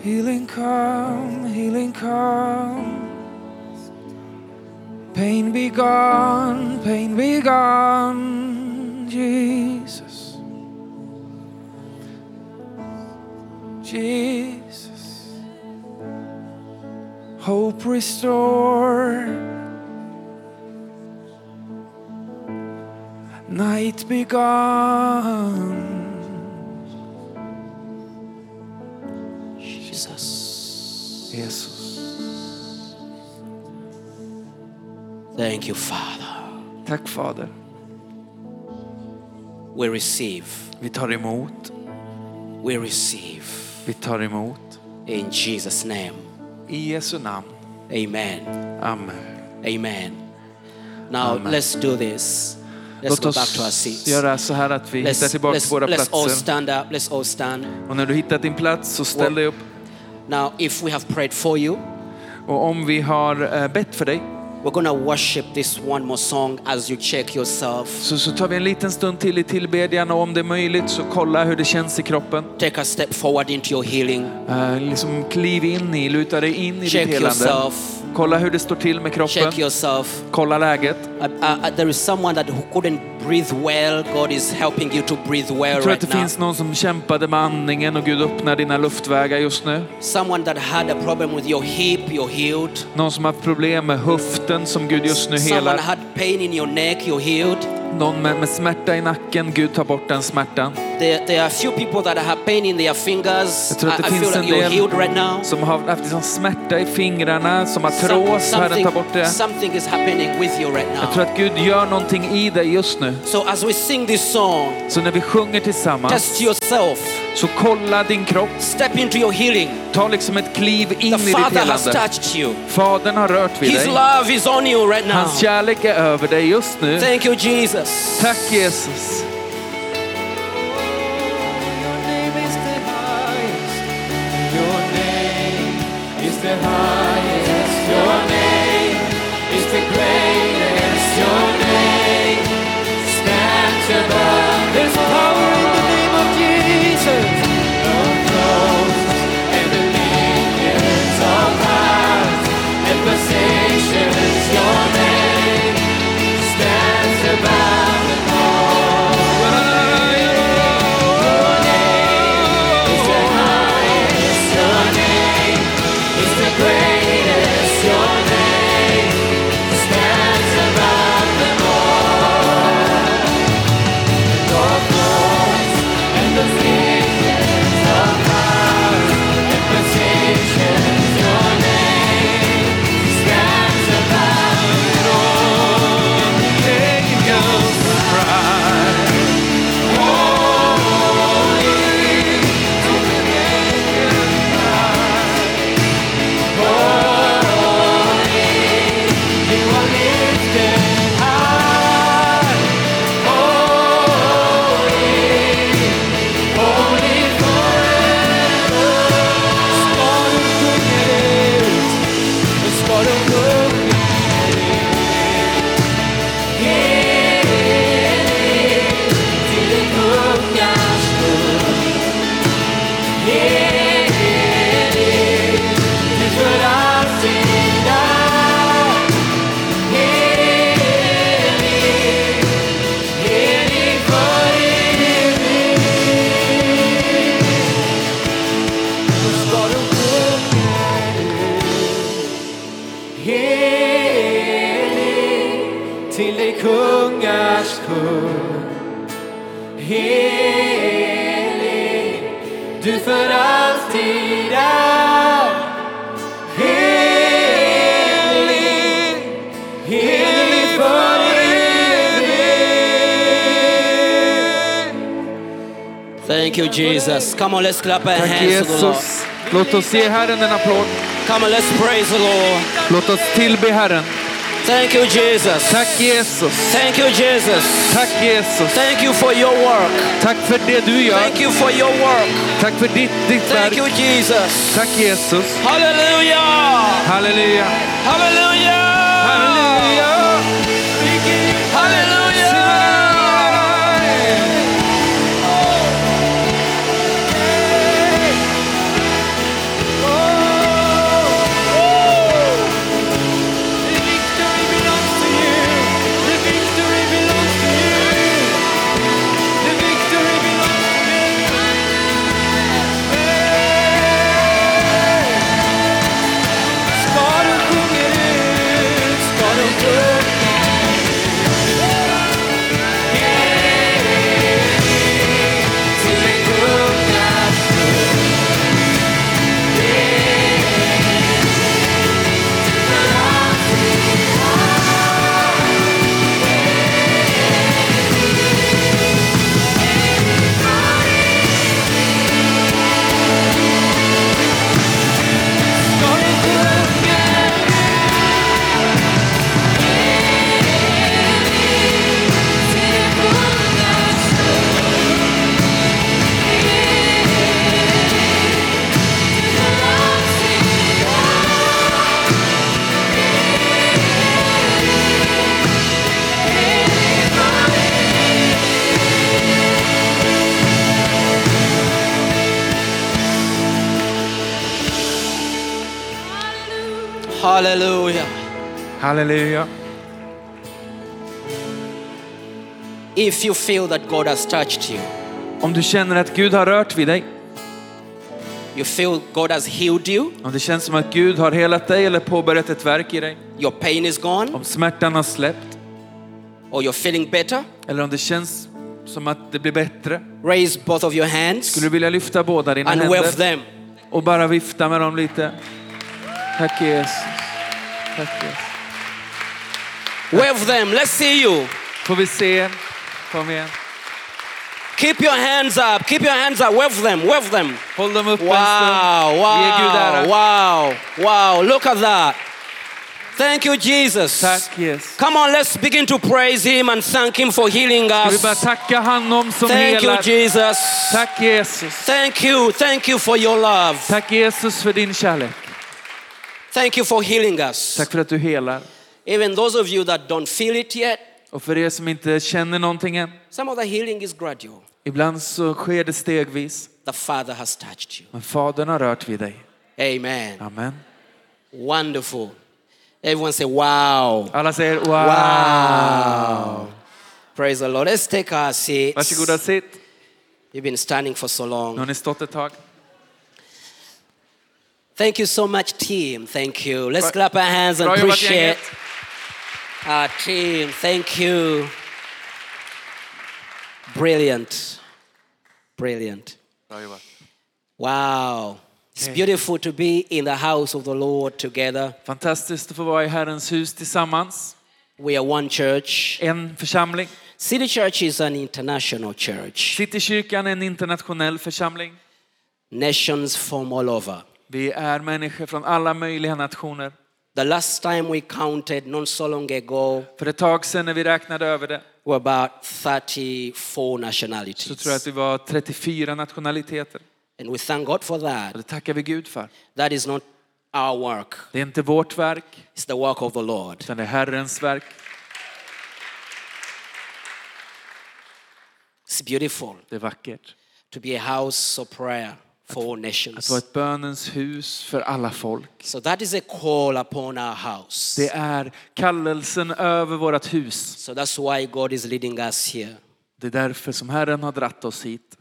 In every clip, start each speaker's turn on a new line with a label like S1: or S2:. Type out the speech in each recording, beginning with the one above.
S1: Healing come, healing come. Pain be gone, pain be gone, Jesus. Jesus. Hope restore. Night be gone.
S2: Jesus.
S1: Jesus.
S2: Thank you, Father.
S1: Tack Fader.
S2: We receive.
S1: Vi tar emot.
S2: We receive.
S1: Vi tar emot.
S2: In Jesus' name.
S1: I Jesu namn.
S2: Amen.
S1: Amen.
S2: Amen. Now
S1: Amen.
S2: let's do this.
S1: Låt oss göra så här att vi hittar
S2: Let's,
S1: tillbaka
S2: let's,
S1: till våra
S2: let's all
S1: platser.
S2: stand up. Let's all stand.
S1: Och när du hittat din plats så ställ dig upp.
S2: Now, if we have prayed for you,
S1: Och om vi har eh, bett för dig
S2: we're to worship this one more song as you check yourself.
S1: så, så tar vi en liten stund till i tillbedjan och om det är möjligt så kolla hur det känns i kroppen.
S2: Take a step forward into your healing.
S1: Eh, liksom kliv in i, luta dig in i
S2: Check
S1: ditt helande.
S2: yourself.
S1: Kolla hur det står till med kroppen.
S2: Check yourself.
S1: Kolla läget.
S2: Uh, uh, there is someone that who couldn't breathe well. God is helping you to breathe well
S1: Jag tror att
S2: right
S1: det
S2: now.
S1: finns någon som kämpade med andningen och Gud öppnar dina luftvägar just nu.
S2: Someone that had a problem with your hip, you're healed.
S1: Någon som har haft problem med höften som Gud just nu
S2: Someone
S1: helar.
S2: had pain in your neck, you're healed.
S1: Någon med, med smärta i nacken, Gud tar bort den smärtan.
S2: There, there are a few people that have pain in their fingers.
S1: Jag tror att
S2: I,
S1: det
S2: I
S1: finns
S2: that
S1: en del
S2: right now.
S1: som har haft liksom smärta i fingrarna, som har trås. Herren tar bort det.
S2: something is happening with you right
S1: Jag tror
S2: now.
S1: att Gud gör någonting i dig just nu.
S2: So as we sing this song,
S1: Så när vi sjunger tillsammans,
S2: test yourself.
S1: Så kolla din kropp.
S2: Step into your healing.
S1: Ta liksom ett kliv in
S2: The
S1: i ditt
S2: Father has
S1: helande.
S2: touched you.
S1: Fadern har rört vid
S2: His
S1: dig.
S2: love is on you right now.
S1: Hans kärlek är över dig just nu.
S2: Thank you, Jesus.
S1: Tack Jesus.
S3: Your name is the highest. Your name is the greatest. Du för alltid är. Helig, helig för evigt.
S2: Thank you, Jesus. Come on, let's clap our
S1: Tack
S2: hands to the Lord.
S1: Jesus. Låt oss ge Herren en applåd.
S2: Come on, let's praise the Lord.
S1: Låt oss tillbe Herren.
S2: Thank you, Jesus.
S1: Tack Jesus.
S2: Thank you, Jesus.
S1: Tack Jesus.
S2: Thank you for your work.
S1: Tack för det du gör.
S2: Thank you for your work.
S1: Tack för ditt, ditt
S2: Thank
S1: verk.
S2: you, Jesus.
S1: Tack Jesus.
S2: Hallelujah.
S1: Halleluja.
S2: Hallelujah.
S1: Halleluja. Halleluja.
S2: If you feel that God has touched you,
S1: Om du känner att Gud har rört vid dig,
S2: you feel God has healed you,
S1: om det känns som att Gud har helat dig eller påbörjat ett verk i dig,
S2: your pain is gone,
S1: om smärtan har släppt,
S2: or you're feeling better,
S1: eller om det känns som att det blir bättre,
S2: raise both of your hands
S1: skulle du vilja lyfta båda dina
S2: and
S1: händer
S2: them.
S1: och bara vifta med dem lite? Tack Jesus. Tack Jesus.
S2: Wave them. Let's see you.
S1: Får vi se? Kom igen.
S2: Keep your hands up. Keep your hands up. Wave them. Wave them.
S1: Håll dem uppe
S2: Wow,
S1: en stund. Ge Gud ära.
S2: wow, wow, wow. Look at that. Thank you, Jesus.
S1: Tack Jesus.
S2: Come on, let's begin to praise Him and thank Him for healing
S1: Ska vi bara
S2: us.
S1: tacka honom som
S2: Thank you,
S1: helar.
S2: Jesus.
S1: Tack Jesus.
S2: Thank you. Thank you for your love.
S1: Tack Jesus för din kärlek.
S2: Thank you for healing us.
S1: Tack för att du helar.
S2: Even those of you that don't feel it yet,
S1: Och för er som inte känner någonting än,
S2: some of the healing is gradual.
S1: ibland så sker det stegvis.
S2: The Father has touched you.
S1: Men Fadern har rört vid dig.
S2: Amen.
S1: Amen.
S2: Wonderful. Everyone say, wow.
S1: Alla säger wow.
S2: Wow. Praise the Lord. Let's take our seats.
S1: Varsågoda sitt.
S2: You've been standing for so
S1: Nu
S2: long.
S1: har ni stått ett tag.
S2: Thank you so much, team. Thank you. Let's clap our hands and appreciate. Our team. Thank you. Brilliant. Brilliant. Wow. It's beautiful to be in the house of the Lord together.
S1: Fantastiskt att få vara i Herrens hus tillsammans.
S2: We are one church.
S1: En församling.
S2: City Church is an international church.
S1: Citykyrkan är en internationell församling.
S2: Nations from all over.
S1: Vi är människor från alla möjliga nationer.
S2: The last time we counted, not so long ago,
S1: För ett tag sedan när vi räknade över det
S2: were about 34
S1: så
S2: nationalities.
S1: tror jag att det var 34 nationaliteter.
S2: And we thank God for
S1: Och
S2: that.
S1: det tackar vi Gud för.
S2: That is not our work,
S1: Det är inte vårt verk,
S2: it's the work of the Lord.
S1: utan det är Herrens verk.
S2: It's beautiful
S1: Det är vackert.
S2: to be a house of prayer for all
S1: Att
S2: nations.
S1: vara ett bönens hus för alla folk.
S2: So that is a call upon our house.
S1: Det är kallelsen över vårt hus.
S2: So that's why God is leading us here.
S1: Det är därför som Herren har dratt oss hit.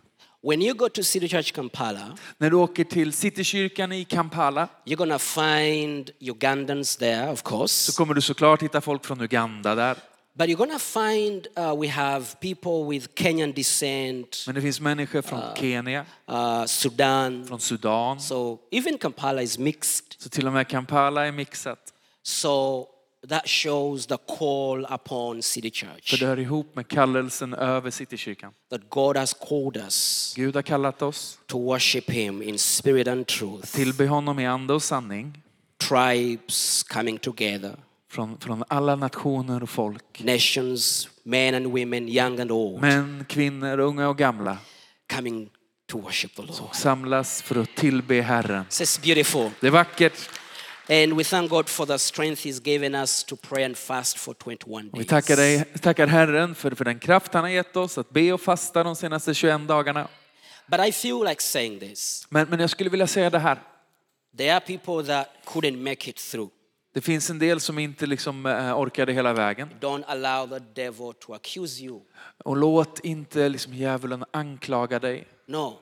S2: When you go to City Church Kampala,
S1: När du åker till Citykyrkan i Kampala
S2: you're gonna find Ugandans there, of
S1: så
S2: course.
S1: kommer du såklart hitta folk från Uganda där.
S2: But you're gonna find uh, we have people with Kenyan descent,
S1: Men det finns människor från Kenya,
S2: uh, Sudan.
S1: från Sudan.
S2: So even Kampala is mixed.
S1: Så till och med Kampala är mixat.
S2: So that shows the call upon City Church.
S1: För det hör ihop med kallelsen över Citykyrkan.
S2: that God has called us
S1: Gud har kallat oss
S2: to worship Him in spirit and truth.
S1: tillbe honom i ande och sanning.
S2: Tribes coming together,
S1: Från, från alla nationer och folk.
S2: nations, men and women, young and old,
S1: Män, kvinnor, unga och gamla
S2: coming to worship the Lord.
S1: samlas för att tillbe Herren.
S2: It's beautiful.
S1: Det är vackert.
S2: And we thank God for the strength He's given us to pray and fast for 21
S1: Vi
S2: days.
S1: tackar, dig, tackar Herren för, för den kraft han har gett oss att be och fasta de senaste 21 dagarna.
S2: But I feel like saying this.
S1: Men, men jag skulle vilja säga det här.
S2: There are people that couldn't make it through.
S1: Det finns en del som inte liksom eh, orkade hela vägen.
S2: Don't allow the devil to accuse you.
S1: Och låt inte liksom djävulen anklaga dig.
S2: No,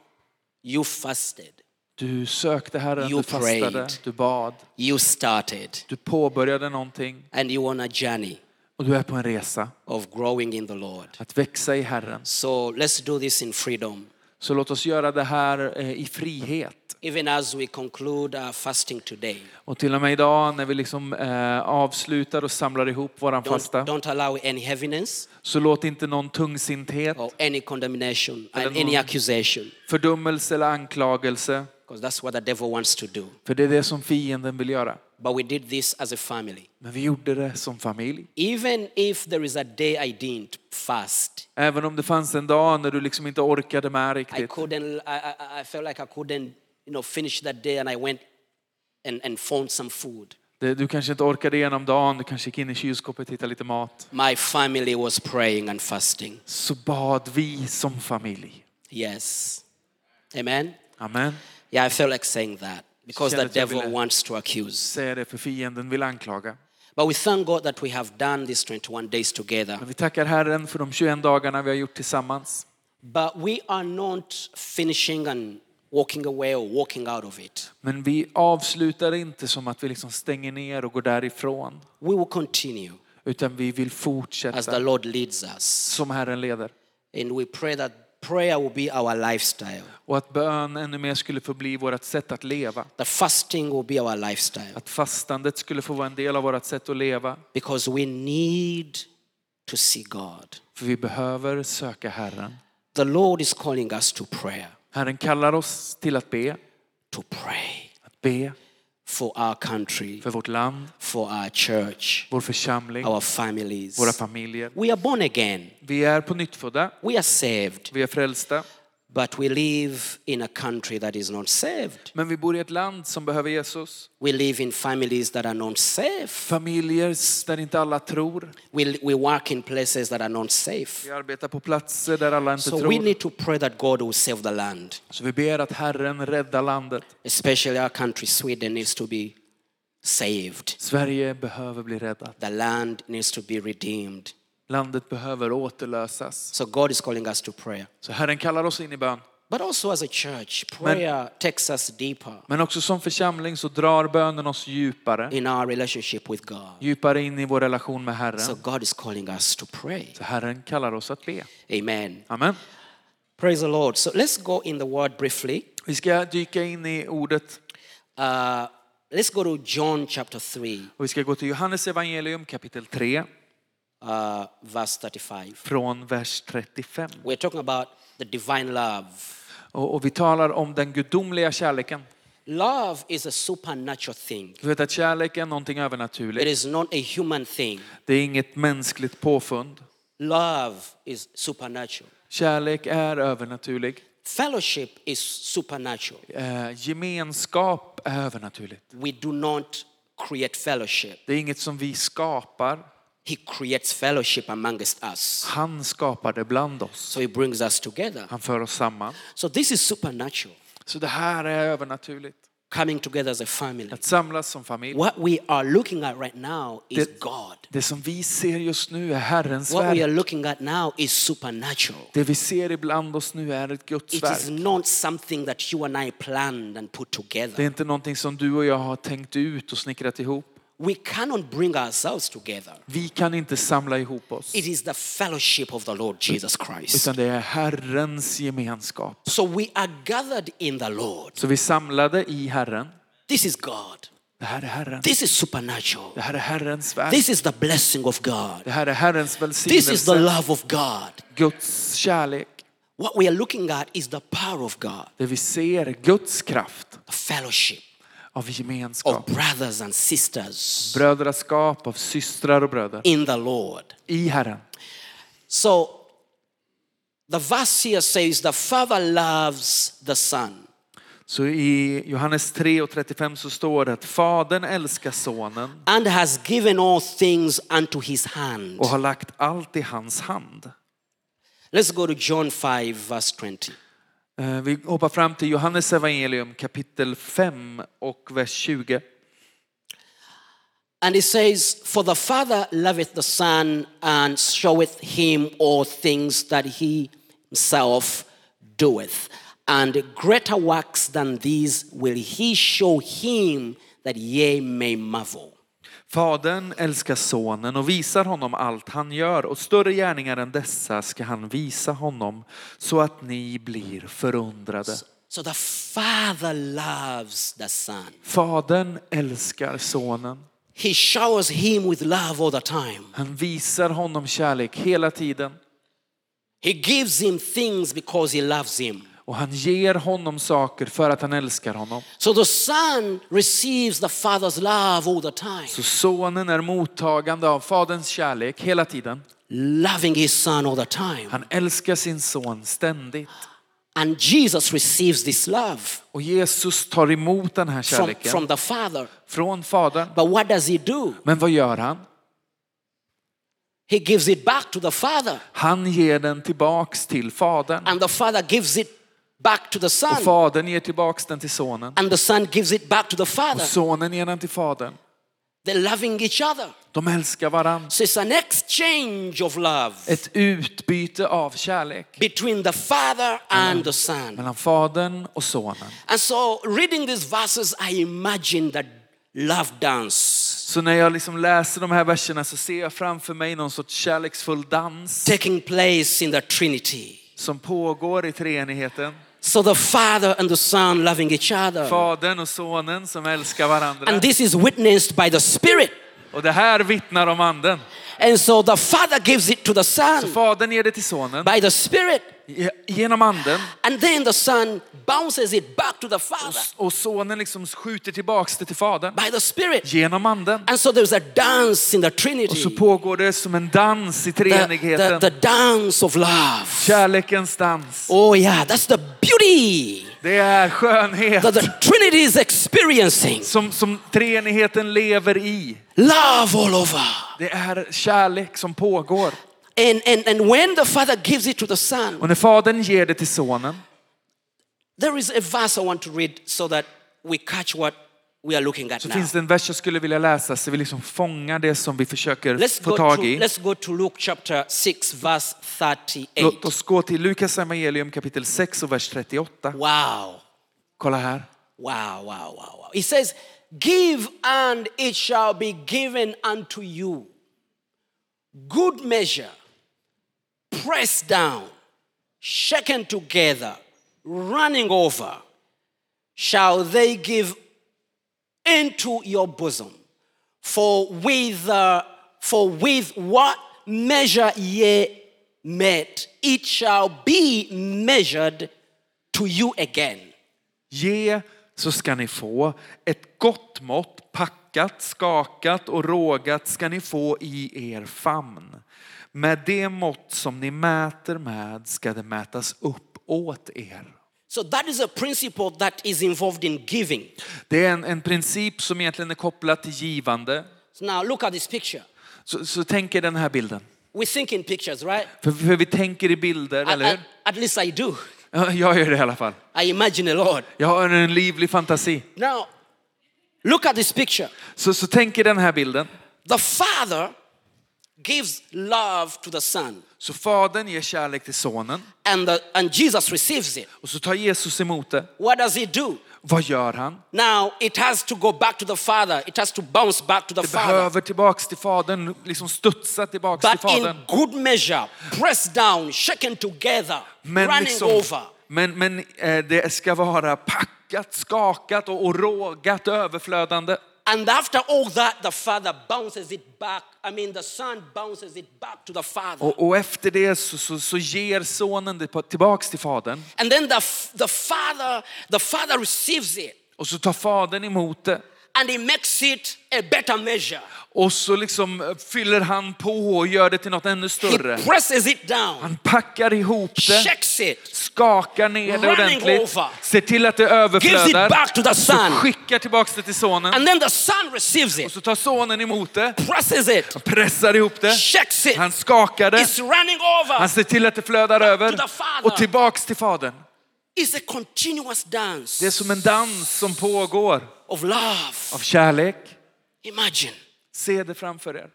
S2: you fasted,
S1: Du sökte Herren,
S2: You
S1: du fastade,
S2: prayed.
S1: du bad,
S2: you started,
S1: du påbörjade någonting
S2: and you're on a journey
S1: och du är på en resa
S2: of growing in the Lord.
S1: att växa i Herren.
S2: So let's do this in freedom.
S1: Så låt oss göra det här eh, i frihet.
S2: Even as we conclude our fasting today,
S1: Och till och med idag när vi liksom eh, avslutar och samlar ihop våran
S2: don't,
S1: fasta
S2: don't allow any heaviness
S1: så låt inte någon tungsinthet,
S2: or any condemnation
S1: Eller
S2: and any
S1: någon-
S2: accusation,
S1: fördummelse eller anklagelse.
S2: Because that's what the devil wants to do.
S1: För det är det som fienden vill göra.
S2: But we did this as a family.
S1: Men vi gjorde det som familj.
S2: Even if there is a day I didn't fast,
S1: Även om det fanns en dag när du liksom inte orkade med
S2: I
S1: riktigt.
S2: couldn't, I, I, I felt like I couldn't, you know, finish that day and I went and, and found some food.
S1: Du kanske inte orkade igenom dagen, du kanske gick in i kylskåpet och hittade lite mat.
S2: My family was praying and fasting.
S1: Så bad vi som familj.
S2: Yes. Amen.
S1: Amen.
S2: Yeah, I felt like saying that. because the devil wants to accuse.
S1: säga det för fienden vill anklaga.
S2: But we thank God that we have done these 21 days together.
S1: Men vi tackar Herren för de 21 dagarna vi har gjort tillsammans.
S2: But we are not finishing and walking away or walking out of it.
S1: Men vi avslutar inte som att vi liksom stänger ner och går därifrån.
S2: We will continue
S1: Utan vi vill
S2: as the
S1: fortsätta
S2: Lord leads us.
S1: som Herren leder.
S2: And we pray that prayer will be our lifestyle,
S1: Och att bön ännu mer skulle få bli vårt sätt att leva.
S2: that fasting will be our lifestyle.
S1: Att fastandet skulle få vara en del av vårt sätt att leva.
S2: Because we need to see God.
S1: För vi behöver söka Herren.
S2: The Lord is calling us to prayer,
S1: Herren kallar oss till att be.
S2: to pray
S1: Att be
S2: for our country,
S1: för vårt land,
S2: for our church,
S1: vår församling,
S2: our families.
S1: våra familjer.
S2: We are born again.
S1: Vi är på nyttfödda.
S2: We are saved,
S1: Vi är frälsta.
S2: But we live in a country that is not saved.
S1: Men vi bor i ett land som behöver Jesus.
S2: We live in families that are not safe.
S1: Familjer där inte alla tror.
S2: We, we work in places that are not safe.
S1: Vi arbetar på platser där alla inte
S2: So we
S1: tror.
S2: need to pray that God will save the land.
S1: Så vi ber att Herren räddar landet.
S2: Especially our country, Sweden, needs to be saved.
S1: Sverige behöver bli räddat.
S2: The land needs to be redeemed.
S1: Landet behöver återlösas.
S2: So God is calling us to prayer.
S1: Så Herren kallar oss in i bön.
S2: But also as a church, prayer takes us deeper
S1: Men också som församling så drar bönen oss djupare.
S2: in our relationship with God.
S1: Djupare in i vår relation med
S2: So
S1: Herren.
S2: God is calling us to pray.
S1: Så Herren kallar oss att be.
S2: Amen.
S1: Amen.
S2: Praise the Lord. So let's go in the word briefly.
S1: Vi ska dyka in i ordet
S2: Uh, let's go to John chapter 3,
S1: och vi ska gå till Johannes evangelium kapitel 3
S2: uh, verse 35.
S1: från vers 35.
S2: We're talking about the divine love.
S1: Och, och vi talar om den gudomliga kärleken.
S2: Love is a supernatural thing.
S1: Du vet att kärlek är någonting
S2: It
S1: övernaturligt.
S2: is not a human thing.
S1: Det är inget mänskligt påfund.
S2: Love is supernatural.
S1: Kärlek är övernaturlig.
S2: Fellowship is supernatural.
S1: Eh, gemenskap är övernaturligt.
S2: We do not create fellowship.
S1: Det är inget som vi skapar.
S2: He creates fellowship amongst us.
S1: Han skapar det bland oss.
S2: So he brings us together.
S1: Han för oss samman.
S2: So this is supernatural.
S1: Så det här är övernaturligt.
S2: Coming together as a family.
S1: Att samlas som familj.
S2: What we are looking at right now is
S1: Det-
S2: God.
S1: Det som vi ser just nu är Herrens
S2: What we are
S1: verk.
S2: looking at now is supernatural.
S1: Det vi ser ibland oss nu är ett Guds
S2: It is
S1: verk.
S2: not something that you and I planned and put
S1: Det är
S2: together.
S1: inte någonting som du och jag har tänkt ut och snickrat ihop.
S2: We cannot bring ourselves together.
S1: Vi kan inte samla ihop oss.
S2: It is the fellowship of the Lord Jesus Christ.
S1: Utan det är Herrens gemenskap.
S2: So we are gathered in the Lord.
S1: Så vi samlade i Herren.
S2: This is God.
S1: Det här är Herren.
S2: This is supernatural.
S1: Det här är Herrens verk.
S2: This is the blessing of God.
S1: Det här är Herrens
S2: This is the
S1: välsignelse.
S2: love of God.
S1: Guds kärlek.
S2: What we are looking at is the power of God,
S1: Det vi ser, Guds kraft
S2: the fellowship
S1: av
S2: of
S1: gemenskap.
S2: brothers and sisters
S1: Brödraskap av systrar och bröder.
S2: in the Lord.
S1: I Herren.
S2: So the verse here says the Father loves the Son.
S1: Så i Johannes 3 och 35 så står det att Fadern älskar Sonen
S2: and has given all things unto his hand.
S1: och har lagt allt i hans hand.
S2: Let's go to John 5, verse 20.
S1: Eh, Vi hoppar fram till Johannes evangelium kapitel 5 och vers 20.
S2: And it says, For the Father loveth the Son and showeth him all things that he himself doeth. And greater works than these will he show him that ye may marvel.
S1: Fadern älskar sonen och visar honom allt han gör och större gärningar än dessa ska han visa honom så att ni blir förundrade.
S2: So the Father loves the Son.
S1: Fadern älskar sonen.
S2: He showers him with love all the time.
S1: Han visar honom kärlek hela tiden
S2: He gives him things because he loves him.
S1: Och han ger honom saker för att han älskar honom.
S2: So the Son receives the Father's love all the time,
S1: Så sonen är mottagande av faderns kärlek hela tiden.
S2: loving his Son all the time.
S1: Han älskar sin son ständigt.
S2: And Jesus receives this love
S1: Och Jesus tar emot den här
S2: from,
S1: kärleken
S2: from the Father.
S1: från fadern.
S2: But what does he do?
S1: Men vad gör han?
S2: He gives it back to the Father.
S1: Han ger den tillbaks till fadern.
S2: And the Father gives it back to the
S1: Och
S2: son.
S1: fadern ger tillbaks den till sonen.
S2: And the son gives it back to the
S1: Och
S2: father.
S1: sonen ger den till fadern.
S2: They're loving each other.
S1: De älskar varandra.
S2: So it's an exchange of love
S1: Ett utbyte av kärlek
S2: between the father and the son.
S1: mellan fadern och sonen.
S2: And so, reading these verses, I imagine that love dance.
S1: Så när jag liksom läser de här verserna så ser jag framför mig någon sorts kärleksfull dans
S2: taking place in the Trinity.
S1: som pågår i treenigheten.
S2: So the Father and the Son loving each other.
S1: Fadern och sonen som älskar varandra.
S2: And this is witnessed by the Spirit.
S1: Och det här vittnar om anden.
S2: And so the Father gives it to the
S1: Så
S2: Son
S1: fadern ger det till sonen
S2: by the Spirit.
S1: ge- genom anden
S2: And then the Son bounces it back to the Father
S1: och sonen liksom skjuter tillbaks det till fadern
S2: by the Spirit.
S1: genom anden.
S2: And so there's a dance in the
S1: Och så
S2: Trinity.
S1: pågår det som en dans i
S2: The, the,
S1: treenigheten.
S2: the dance of love.
S1: Kärlekens dans.
S2: Oh, yeah, that's the beauty
S1: Det är skönhet
S2: that the Trinity is experiencing.
S1: som, som treenigheten lever i.
S2: Love all over.
S1: Det är kärlek som pågår.
S2: And, and, and when the Father gives it to the Son,
S1: Och när fadern ger det till sonen
S2: There is a verse I want to read so that we catch what we are looking at
S1: så
S2: now.
S1: finns det en vers jag skulle vilja läsa så vi liksom fångar det som vi försöker
S2: Let's
S1: få
S2: go, to,
S1: tag i.
S2: let's go to Luke chapter 6, verse 38.
S1: Låt oss gå till Lukas evangelium kapitel 6 och vers 38.
S2: Wow.
S1: Kolla här.
S2: Wow, wow, wow, wow. It says, Give and it shall be given unto you. Good measure, pressed down, shaken together, running over, shall they give into your bosom. For with, uh, for with what measure ye met, it shall be measured to you again.
S1: Ge så ska ni få. Ett gott mått, packat, skakat och rågat ska ni få i er famn. Med det mått som ni mäter med ska det mätas upp åt er.
S2: So that is a principle that is involved in giving.
S1: Det är en, en princip som egentligen är kopplad till givande.
S2: So now look at this picture.
S1: Så, så tänk er den här bilden.
S2: We think in pictures, right?
S1: För, för vi tänker i bilder,
S2: At,
S1: eller
S2: at,
S1: hur?
S2: at least I do.
S1: Ja, Jag gör det i alla fall.
S2: I imagine a lot.
S1: Jag har en livlig fantasi.
S2: Now, look at this picture.
S1: Så, så tänk er den här bilden.
S2: The father gives love to the son,
S1: Så fadern ger kärlek till sonen
S2: and, the, and Jesus receives it.
S1: och så tar Jesus emot det.
S2: What does he do?
S1: Vad gör han?
S2: Now, it has to go back to the father, it has to bounce back to the
S1: Det
S2: father.
S1: behöver tillbaks till fadern, liksom studsa tillbaks till
S2: But in
S1: fadern.
S2: good measure, pressed down, shaken together,
S1: Men,
S2: running
S1: liksom,
S2: over.
S1: men, men eh, det ska vara packat, skakat och, och rågat, överflödande.
S2: And after all that, the father bounces it back. I mean, the son bounces it back to the father.
S1: Och, och efter det så, så, så ger sonen det på- tillbaks till fadern.
S2: And then the, the father, the father receives it
S1: Och så tar fadern emot det.
S2: And he makes it a better measure.
S1: Och så liksom eh, fyller han på och gör det till något ännu
S2: He
S1: större.
S2: presses it down,
S1: Han packar ihop det,
S2: shakes it,
S1: skakar ner det ordentligt,
S2: over.
S1: ser till att det
S2: gives it
S1: överflödar,
S2: back to the
S1: så
S2: son.
S1: skickar tillbaks det till sonen.
S2: And then the son receives
S1: Och
S2: it,
S1: så tar sonen emot det,
S2: presses it,
S1: pressar ihop det,
S2: shakes it.
S1: han skakar det,
S2: It's running
S1: han
S2: over.
S1: ser till att det flödar över och tillbaks till fadern.
S2: It's a continuous dance
S1: Det är som en dans som pågår
S2: of love.
S1: av kärlek.
S2: Imagine.
S1: Se det framför er.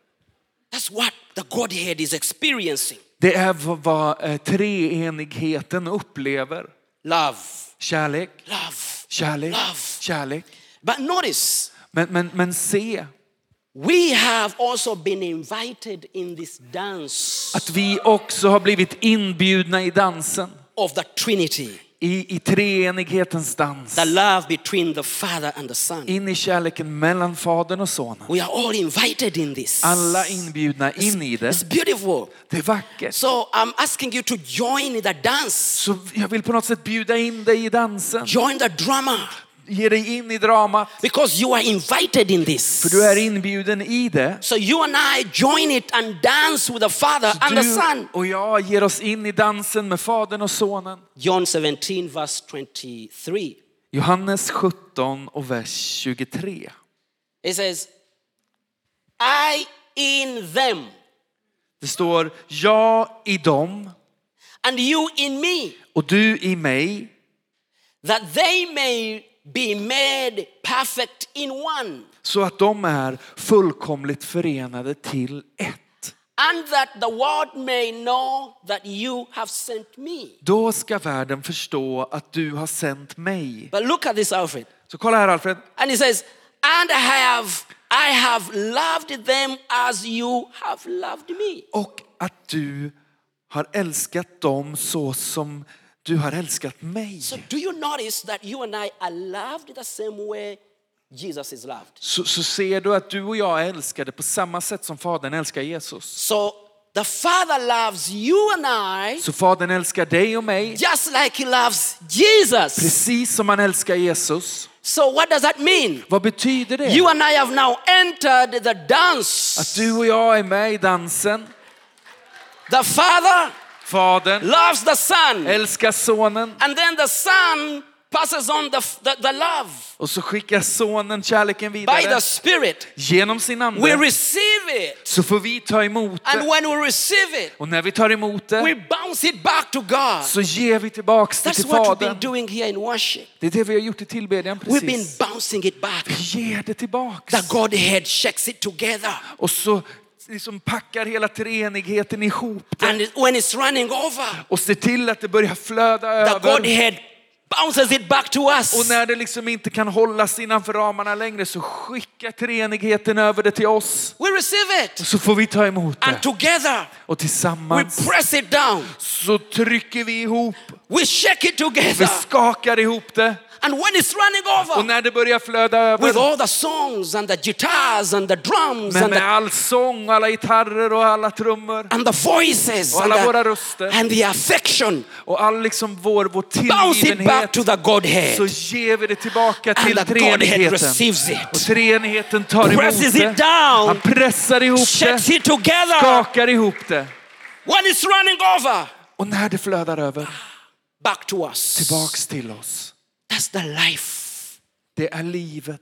S2: That's what the Godhead is experiencing.
S1: Det är vad, eh, treenigheten upplever.
S2: Love,
S1: Kärlek,
S2: love,
S1: kärlek,
S2: love.
S1: kärlek.
S2: But notice,
S1: Men, men, men se
S2: we have also been invited in this dance
S1: att vi också har blivit inbjudna i dansen.
S2: of the Trinity,
S1: I, i treenighetens dans.
S2: the love between the Father and the Son.
S1: In i kärleken mellan fadern och sonen.
S2: We are all invited in this.
S1: Alla inbjudna in i det.
S2: It's beautiful.
S1: Det är vackert.
S2: So I'm asking you to join in the dance,
S1: Så jag vill på något sätt bjuda in dig i dansen.
S2: join the drama,
S1: Ge dig in i dramat.
S2: because you are invited in this.
S1: För du är inbjuden i det.
S2: So you and I join it and dance with the Father and the Son.
S1: och jag ger oss in i dansen med fadern och sonen.
S2: John 17, verse 23.
S1: Johannes 17 och vers 23.
S2: It says, I in them
S1: Det står jag i dem
S2: and you in me.
S1: och du i mig.
S2: that they may be made perfect in one,
S1: så att de är fullkomligt förenade till ett.
S2: and that the world may know that you have sent me.
S1: Då ska världen förstå att du har sänt mig.
S2: But look at this, Alfred.
S1: Så kolla här Alfred.
S2: And he says, and I have, I have loved them as you have loved me.
S1: Och att du har älskat dem så som du har älskat mig.
S2: So do you notice that you and I are loved the same way Jesus is loved?
S1: Så, så ser du att du och jag är älskade på samma sätt som Fadern älskar Jesus.
S2: So the Father loves you and I
S1: Så Fadern älskar dig och mig
S2: just like he loves Jesus.
S1: precis som han älskar Jesus.
S2: So what does that mean?
S1: Vad betyder det?
S2: You and I have now entered the dance.
S1: Att du och jag är med i dansen.
S2: The Father
S1: Fadern
S2: loves the Son.
S1: älskar sonen
S2: And then the Son passes on the, the, the love
S1: och så skickar sonen kärleken
S2: by
S1: vidare
S2: the Spirit.
S1: genom sin
S2: We
S1: ande.
S2: receive it.
S1: Så får vi ta emot
S2: And
S1: det.
S2: when we receive it,
S1: Och när vi tar emot
S2: we
S1: det
S2: bounce it back to God.
S1: så ger vi tillbaks det till
S2: what we've been
S1: Fadern.
S2: doing here in worship.
S1: Det är det vi har gjort i tillbedjan
S2: We've been
S1: precis.
S2: bouncing it back.
S1: Vi ger det tillbaks.
S2: The Godhead shakes it together.
S1: Och så liksom packar hela treenigheten ihop det
S2: And when it's running over,
S1: och ser till att det börjar flöda
S2: the
S1: över.
S2: Godhead bounces it back to
S1: Och
S2: us.
S1: när det liksom inte kan hållas innanför ramarna längre så skickar treenigheten över det till oss.
S2: We receive
S1: Och
S2: it.
S1: så får vi ta emot
S2: And
S1: det.
S2: together,
S1: Och
S2: we
S1: tillsammans
S2: press it down.
S1: så trycker vi ihop.
S2: We shake it
S1: Vi
S2: together.
S1: skakar ihop det.
S2: And when it's running
S1: Och
S2: over,
S1: när det börjar flöda
S2: with
S1: över
S2: all the songs and the guitars and the drums
S1: men
S2: and
S1: med
S2: the,
S1: all sång, alla gitarrer och alla trummor
S2: and the voices
S1: och
S2: and
S1: alla våra
S2: the,
S1: röster
S2: and the affection,
S1: och all liksom vår, vår
S2: it back to the Godhead.
S1: så ger vi det tillbaka till
S2: the Godhead
S1: treenigheten.
S2: receives
S1: Och
S2: it,
S1: treenigheten tar emot
S2: presses
S1: det.
S2: it down,
S1: Han pressar ihop
S2: shakes
S1: det,
S2: it together.
S1: skakar ihop det.
S2: When it's running over,
S1: Och när det flödar över,
S2: back to us.
S1: tillbaks till oss.
S2: That's the life
S1: Det är livet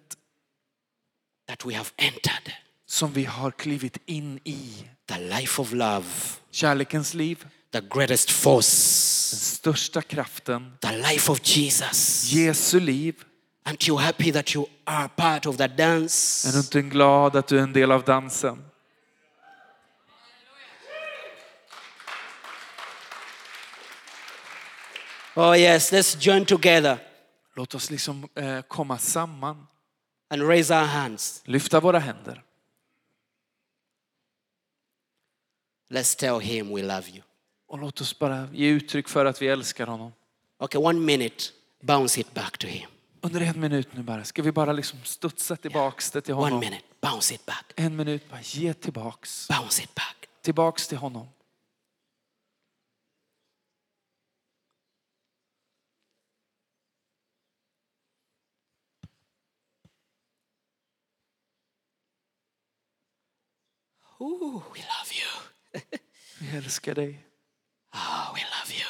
S2: that we have entered.
S1: som vi har klivit in i.
S2: The life of love,
S1: Kärlekens liv,
S2: the greatest force,
S1: den största kraften.
S2: the life of Jesus.
S1: Jesu liv.
S2: Aren't you happy that you are part of the
S1: Är
S2: dance?
S1: du inte glad att du är en del av dansen?
S2: Oh, yes, let's join together
S1: Låt oss liksom eh, komma samman,
S2: and raise our hands.
S1: lyfta våra händer.
S2: Let's tell him we love you.
S1: Och låt oss bara ge uttryck för att vi älskar honom.
S2: Okay, one minute, bounce it back to him.
S1: Under en minut nu bara, ska vi bara liksom studsa tillbaks det till
S2: One
S1: honom.
S2: minute, bounce it back,
S1: En minut, bara ge tillbaks.
S2: bounce it back.
S1: Tillbaks till honom.
S2: Ooh, we love you.
S1: Vi älskar dig.
S2: Oh, we love you.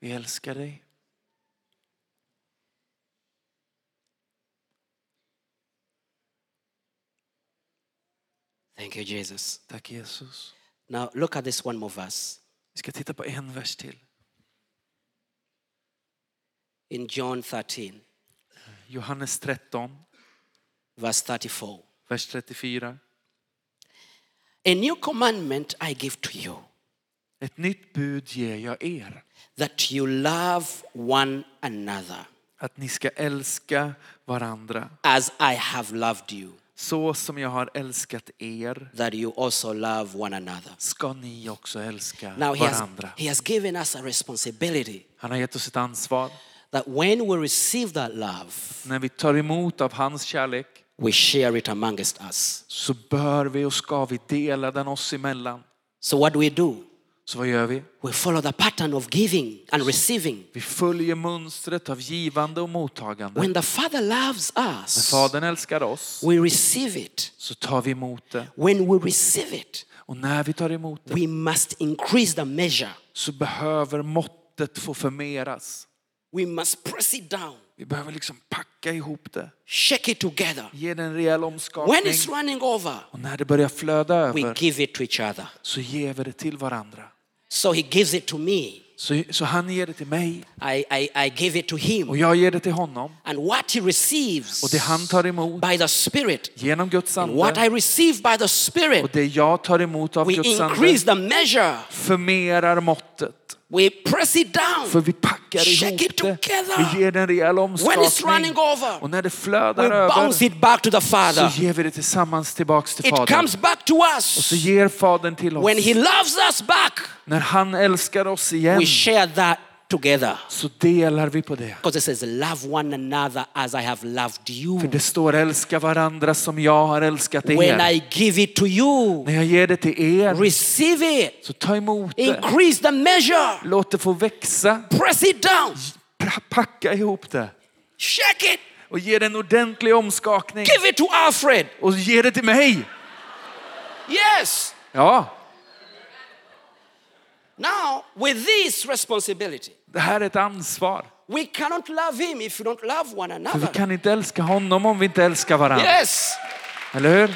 S1: Vi älskar dig.
S2: Thank you, Jesus.
S1: Tack Jesus.
S2: Now look at this one more verse
S1: Vi ska titta på en vers till.
S2: in John 13,
S1: Johannes 13,
S2: verse 34.
S1: vers 34.
S2: A new commandment I give to you
S1: Ett nytt bud ger jag er.
S2: that you love one another
S1: Att ni ska älska varandra
S2: as I have loved you,
S1: så som jag har älskat er
S2: that you also love one another.
S1: ska ni också älska
S2: Now he has,
S1: varandra.
S2: he has given us a responsibility
S1: Han har gett oss ett ansvar.
S2: that when we receive that love,
S1: När vi tar emot av hans kärlek
S2: we share it amongst us.
S1: så bör vi och ska vi dela den oss emellan.
S2: So what do we do?
S1: Så vad gör vi?
S2: We follow the pattern of giving and receiving.
S1: Vi följer mönstret av givande och mottagande.
S2: When the Father loves
S1: När
S2: us,
S1: Fadern älskar oss
S2: we receive it.
S1: så tar vi emot det.
S2: When we receive it,
S1: Och när vi tar emot det
S2: we must increase the measure.
S1: så behöver måttet få förmeras.
S2: We must press it down,
S1: Vi behöver liksom packa ihop det.
S2: shake it together.
S1: Ge det en rejäl
S2: When
S1: omskakning.
S2: it's running over,
S1: Och när det börjar flöda
S2: we
S1: över
S2: give it to each other.
S1: så ger vi det till varandra.
S2: So he gives it to me.
S1: Så, så han ger det till mig
S2: I, I, I give it to him.
S1: och jag ger det till honom.
S2: And what he receives
S1: Och det han tar emot
S2: by the Spirit,
S1: genom Guds
S2: and what I
S1: ande
S2: receive by the Spirit,
S1: och det jag tar emot av
S2: we
S1: Guds ande
S2: increase the measure.
S1: förmerar måttet.
S2: We press it down.
S1: För vi packar
S2: Shake
S1: ihop
S2: it
S1: det. Vi ger den rejäl
S2: When it's running
S1: omskakning.
S2: over,
S1: Och när det flödar
S2: we
S1: över
S2: bounce it back to the
S1: så
S2: Father.
S1: ger vi det tillsammans tillbaks till
S2: It
S1: Fadern.
S2: comes back to
S1: Och så
S2: us.
S1: ger Fadern till oss.
S2: When he loves us back,
S1: När han älskar oss igen
S2: we share that together.
S1: så delar vi på det.
S2: Because it says, Love one another as I have loved you.
S1: För det står älska varandra som jag har älskat
S2: When
S1: er.
S2: I give it to you,
S1: När jag ger det till er
S2: receive it,
S1: så ta emot det.
S2: increase the measure,
S1: Låt det få växa.
S2: press it down,
S1: Pa- Packa ihop det.
S2: shake it,
S1: Och ge det en ordentlig omskakning.
S2: give it to Alfred.
S1: Och ge det till mig.
S2: Yes.
S1: Ja,
S2: Now, with this responsibility,
S1: det här är ett ansvar.
S2: we cannot love him if we don't love one
S1: För vi
S2: another.
S1: kan inte älska honom om vi inte älskar varandra.
S2: Yes.
S1: Eller hur?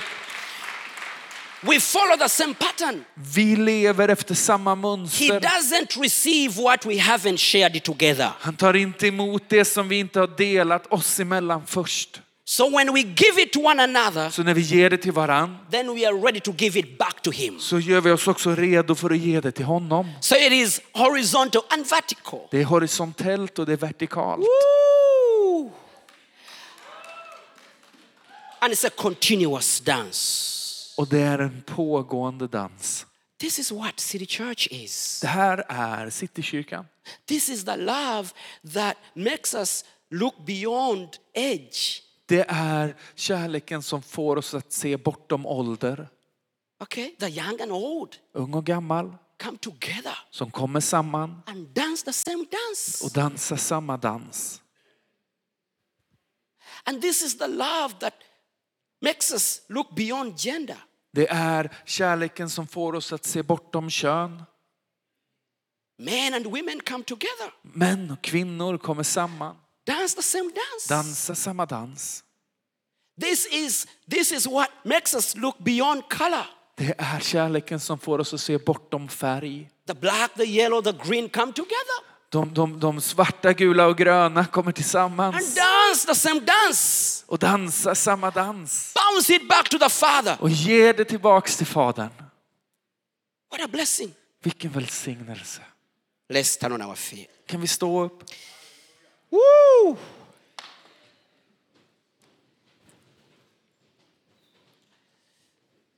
S2: We follow the same pattern.
S1: Vi lever efter samma
S2: He
S1: mönster.
S2: doesn't receive what we haven't shared together.
S1: Han tar inte emot det som vi inte har delat oss emellan först.
S2: So when we give it to one another,
S1: Så när vi ger det till varann
S2: then we are ready to give it back to him.
S1: så gör vi oss också redo för att ge det till honom.
S2: So it is horizontal and vertical.
S1: Det är horisontellt och det är vertikalt.
S2: Woo! And it's a continuous dance.
S1: Och det är en pågående dans.
S2: This is what City Church is.
S1: Det här är Citykyrkan.
S2: This is the love that makes us look beyond age.
S1: Det är kärleken som får oss att se bortom ålder.
S2: Okay? The young and old
S1: Ung och gammal
S2: come together
S1: som kommer samman
S2: and dance the same dance.
S1: och dansar samma dans.
S2: And this is the love that makes us look beyond gender.
S1: Det är kärleken som får oss att se bortom kön.
S2: Men and women come together,
S1: Män och kvinnor kommer samman,
S2: dance the same dance.
S1: dansar samma dans.
S2: This is this is what makes us look beyond color.
S1: Det är kärleken som får oss att se bortom färg.
S2: The black, the yellow, the green come together
S1: De, de, de svarta, gula och gröna kommer
S2: and
S1: tillsammans
S2: dance the same dance.
S1: och dansar samma dans.
S2: Bounce it back to the Father.
S1: Och ger det tillbaks till Fadern.
S2: What a blessing.
S1: Vilken välsignelse.
S2: Let's stand on our feet.
S1: Kan vi stå upp?
S2: Woo!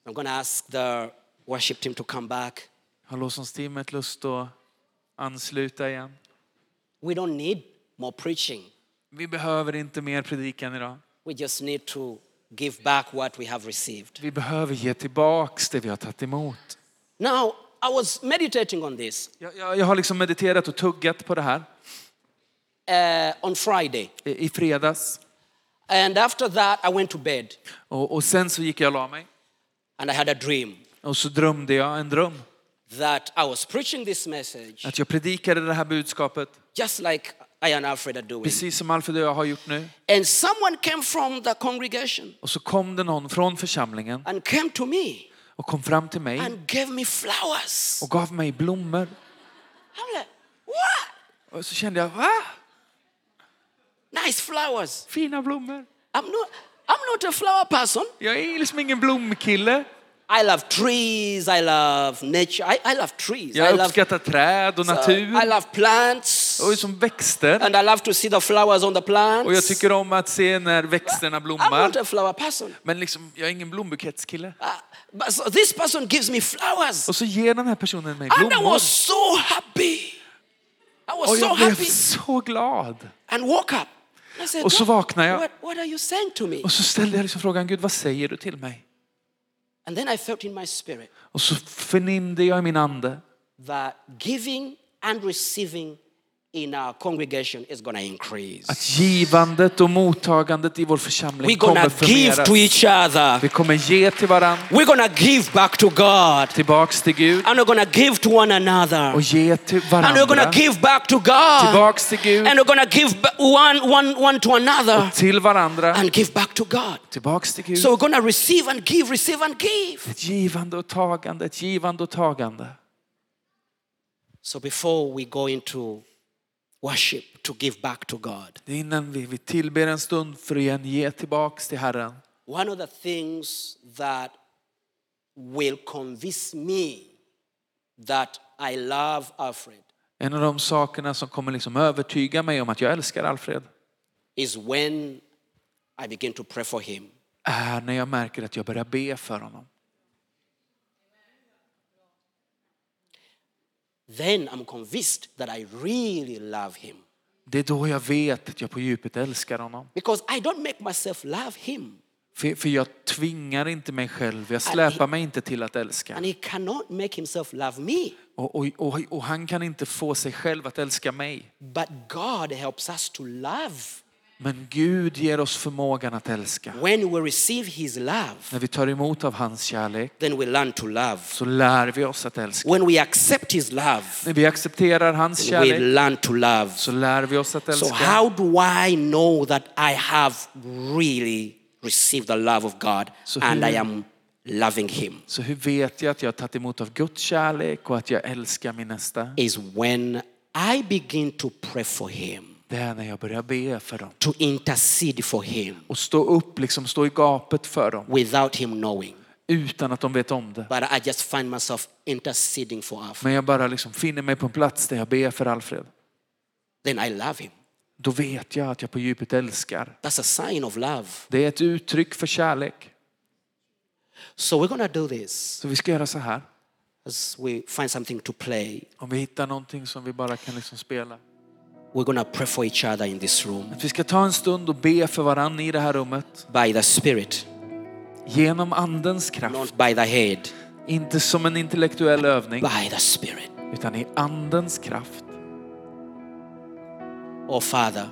S2: I'm going to ask the worship team to come back.
S1: Har lovsångsteamet lust att ansluta igen?
S2: We don't need more preaching.
S1: Vi behöver inte mer predikan idag.
S2: We just need to give back what we have received.
S1: Vi behöver ge tillbaks det vi har tagit emot.
S2: Now, I was meditating on this
S1: Jag, jag, jag har liksom mediterat och tuggat på det här
S2: uh, on Friday.
S1: i, fredags.
S2: And after that, I went to bed
S1: Och, och sen så gick jag och la mig.
S2: and I had a dream
S1: Och så drömde jag en dröm.
S2: that I was preaching this message
S1: Att jag predikade det här budskapet
S2: just like I and Alfred are doing.
S1: precis som Alfred och jag har gjort nu.
S2: And someone came from the congregation
S1: Och så kom det någon från församlingen
S2: and came to me
S1: och kom fram till mig
S2: and gave me flowers.
S1: och gav mig blommor.
S2: I'm like, what?
S1: Och så kände jag, va?
S2: Nice flowers.
S1: Fina blommor.
S2: I'm not, I'm not a flower person.
S1: Jag är liksom ingen blomkille.
S2: I love trees. I love nature. I, I love trees. I
S1: Jag
S2: love,
S1: uppskattar träd och
S2: so,
S1: natur
S2: I love plants.
S1: och som växter.
S2: And I love to see the flowers on the plants.
S1: Och jag tycker om att se när växterna
S2: I'm
S1: blommar.
S2: not a flower person.
S1: Men liksom, jag är ingen blombuketskille.
S2: Uh, but so this person gives me flowers.
S1: Och så ger den här personen mig
S2: And I
S1: blommor.
S2: was so happy. I was
S1: Och
S2: so
S1: jag blev
S2: happy.
S1: så glad.
S2: And woke up. Said,
S1: Och så
S2: "What-
S1: vaknade jag.
S2: What, what are you saying to me?
S1: Och så ställde jag liksom frågan, Gud vad säger du till mig?
S2: And then I felt in my spirit
S1: Och så förnimde jag i min ande
S2: that giving and receiving in our congregation is to increase.
S1: att givandet och mottagandet i vår församling
S2: We're going
S1: kommer
S2: give
S1: förmeras.
S2: to each other.
S1: Vi kommer ge till varandra,
S2: We're to give back to God.
S1: tillbaks till Gud
S2: And we're to give to one another.
S1: och ge till
S2: And we're
S1: varandra,
S2: to give back to God.
S1: tillbaks till Gud
S2: And we're to give ba- one, one, one to another.
S1: till varandra,
S2: And give back to God.
S1: tillbaks till Gud.
S2: So we're to receive and give, receive and give.
S1: Ett givande och tagande, ett givande och tagande.
S2: So before we go into worship to give back to God,
S1: Det är innan vi, vi tillber en stund för att igen ge tillbaks till Herren.
S2: one of the things that will convince me that I love Alfred
S1: En av de sakerna som kommer liksom övertyga mig om att jag älskar Alfred
S2: is when I begin to pray for him.
S1: är när jag märker att jag börjar be för honom.
S2: Then I'm convinced that I really love him.
S1: Det är då jag vet att jag på djupet älskar honom.
S2: Because I don't make myself love him.
S1: För, för jag tvingar inte mig själv, jag släpar mig inte till att älska.
S2: And he cannot make himself love me.
S1: Och, och, och, och han kan inte få sig själv att älska mig.
S2: But God helps us to love.
S1: Men Gud ger oss förmågan att älska.
S2: When we receive his love,
S1: När vi tar emot av hans kärlek
S2: then we learn to love.
S1: så lär vi oss att älska.
S2: When we accept his love,
S1: När vi accepterar hans
S2: we
S1: kärlek
S2: learn to love.
S1: så lär vi oss att
S2: So
S1: älska.
S2: how do I know that I have really received the love of God
S1: So
S2: and I am loving him?
S1: Så hur vet jag att jag har tagit emot av Guds kärlek och att jag älskar min nästa?
S2: Is when I begin to pray for him,
S1: Det är när jag börjar be för dem.
S2: to intercede for him
S1: Och stå upp, liksom stå i gapet för dem.
S2: without him knowing.
S1: Utan att de vet om det.
S2: But I just find myself interceding for Alfred.
S1: Men jag bara liksom finner mig på en plats där jag ber för Alfred.
S2: Then I love him.
S1: Då vet jag att jag på djupet älskar.
S2: That's a sign of love.
S1: Det är ett uttryck för kärlek.
S2: So we're to do this
S1: Så vi ska göra så här.
S2: as we find something to play.
S1: Om vi hittar någonting som vi bara kan liksom spela.
S2: We're to pray for each other in this room
S1: Att vi ska ta en stund och be för varann i det här rummet.
S2: by the Spirit,
S1: Genom andens kraft.
S2: not by the head,
S1: Inte som en intellektuell övning.
S2: by the Spirit.
S1: Utan i andens kraft.
S2: Oh, Father,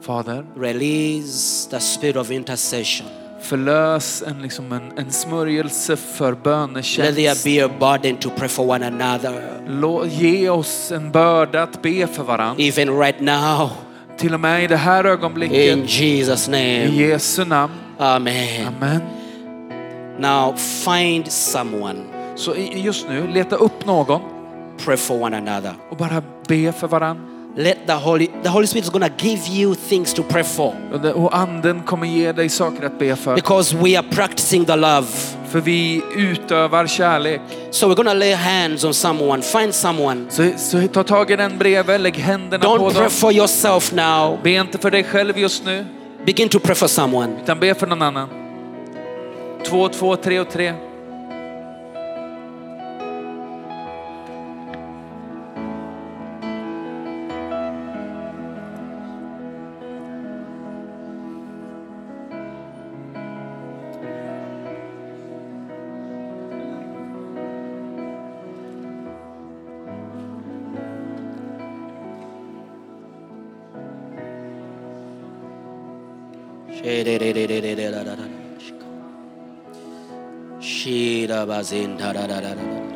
S1: Fader,
S2: release the spirit of intercession.
S1: Förlös en, liksom en, en smörjelse för
S2: Let there
S1: bönetjänst.
S2: be a burden to pray for one another.
S1: Lå- Ge oss en börda att be för varann.
S2: Even right now,
S1: Till och med i det här
S2: in
S1: ögonblicket.
S2: Jesus'
S1: I
S2: name.
S1: Jesu namn.
S2: Amen.
S1: Amen.
S2: Now, find someone,
S1: Så i- just nu, leta upp någon
S2: pray for one another.
S1: och bara be för varann.
S2: Let the Holy, the Holy Spirit is going to give you things to pray for
S1: Och anden kommer ge dig saker att be för.
S2: because we are practicing the love.
S1: För vi utövar kärlek.
S2: So we're to lay hands on someone, find someone.
S1: Så, så ta tag i den bredvid, lägg händerna på
S2: Don't pray
S1: dem.
S2: for yourself now.
S1: Be inte för dig själv just nu,
S2: Begin to pray for someone.
S1: utan be för någon annan. Två, två, tre och tre.
S2: Shira bazinda da da da da da.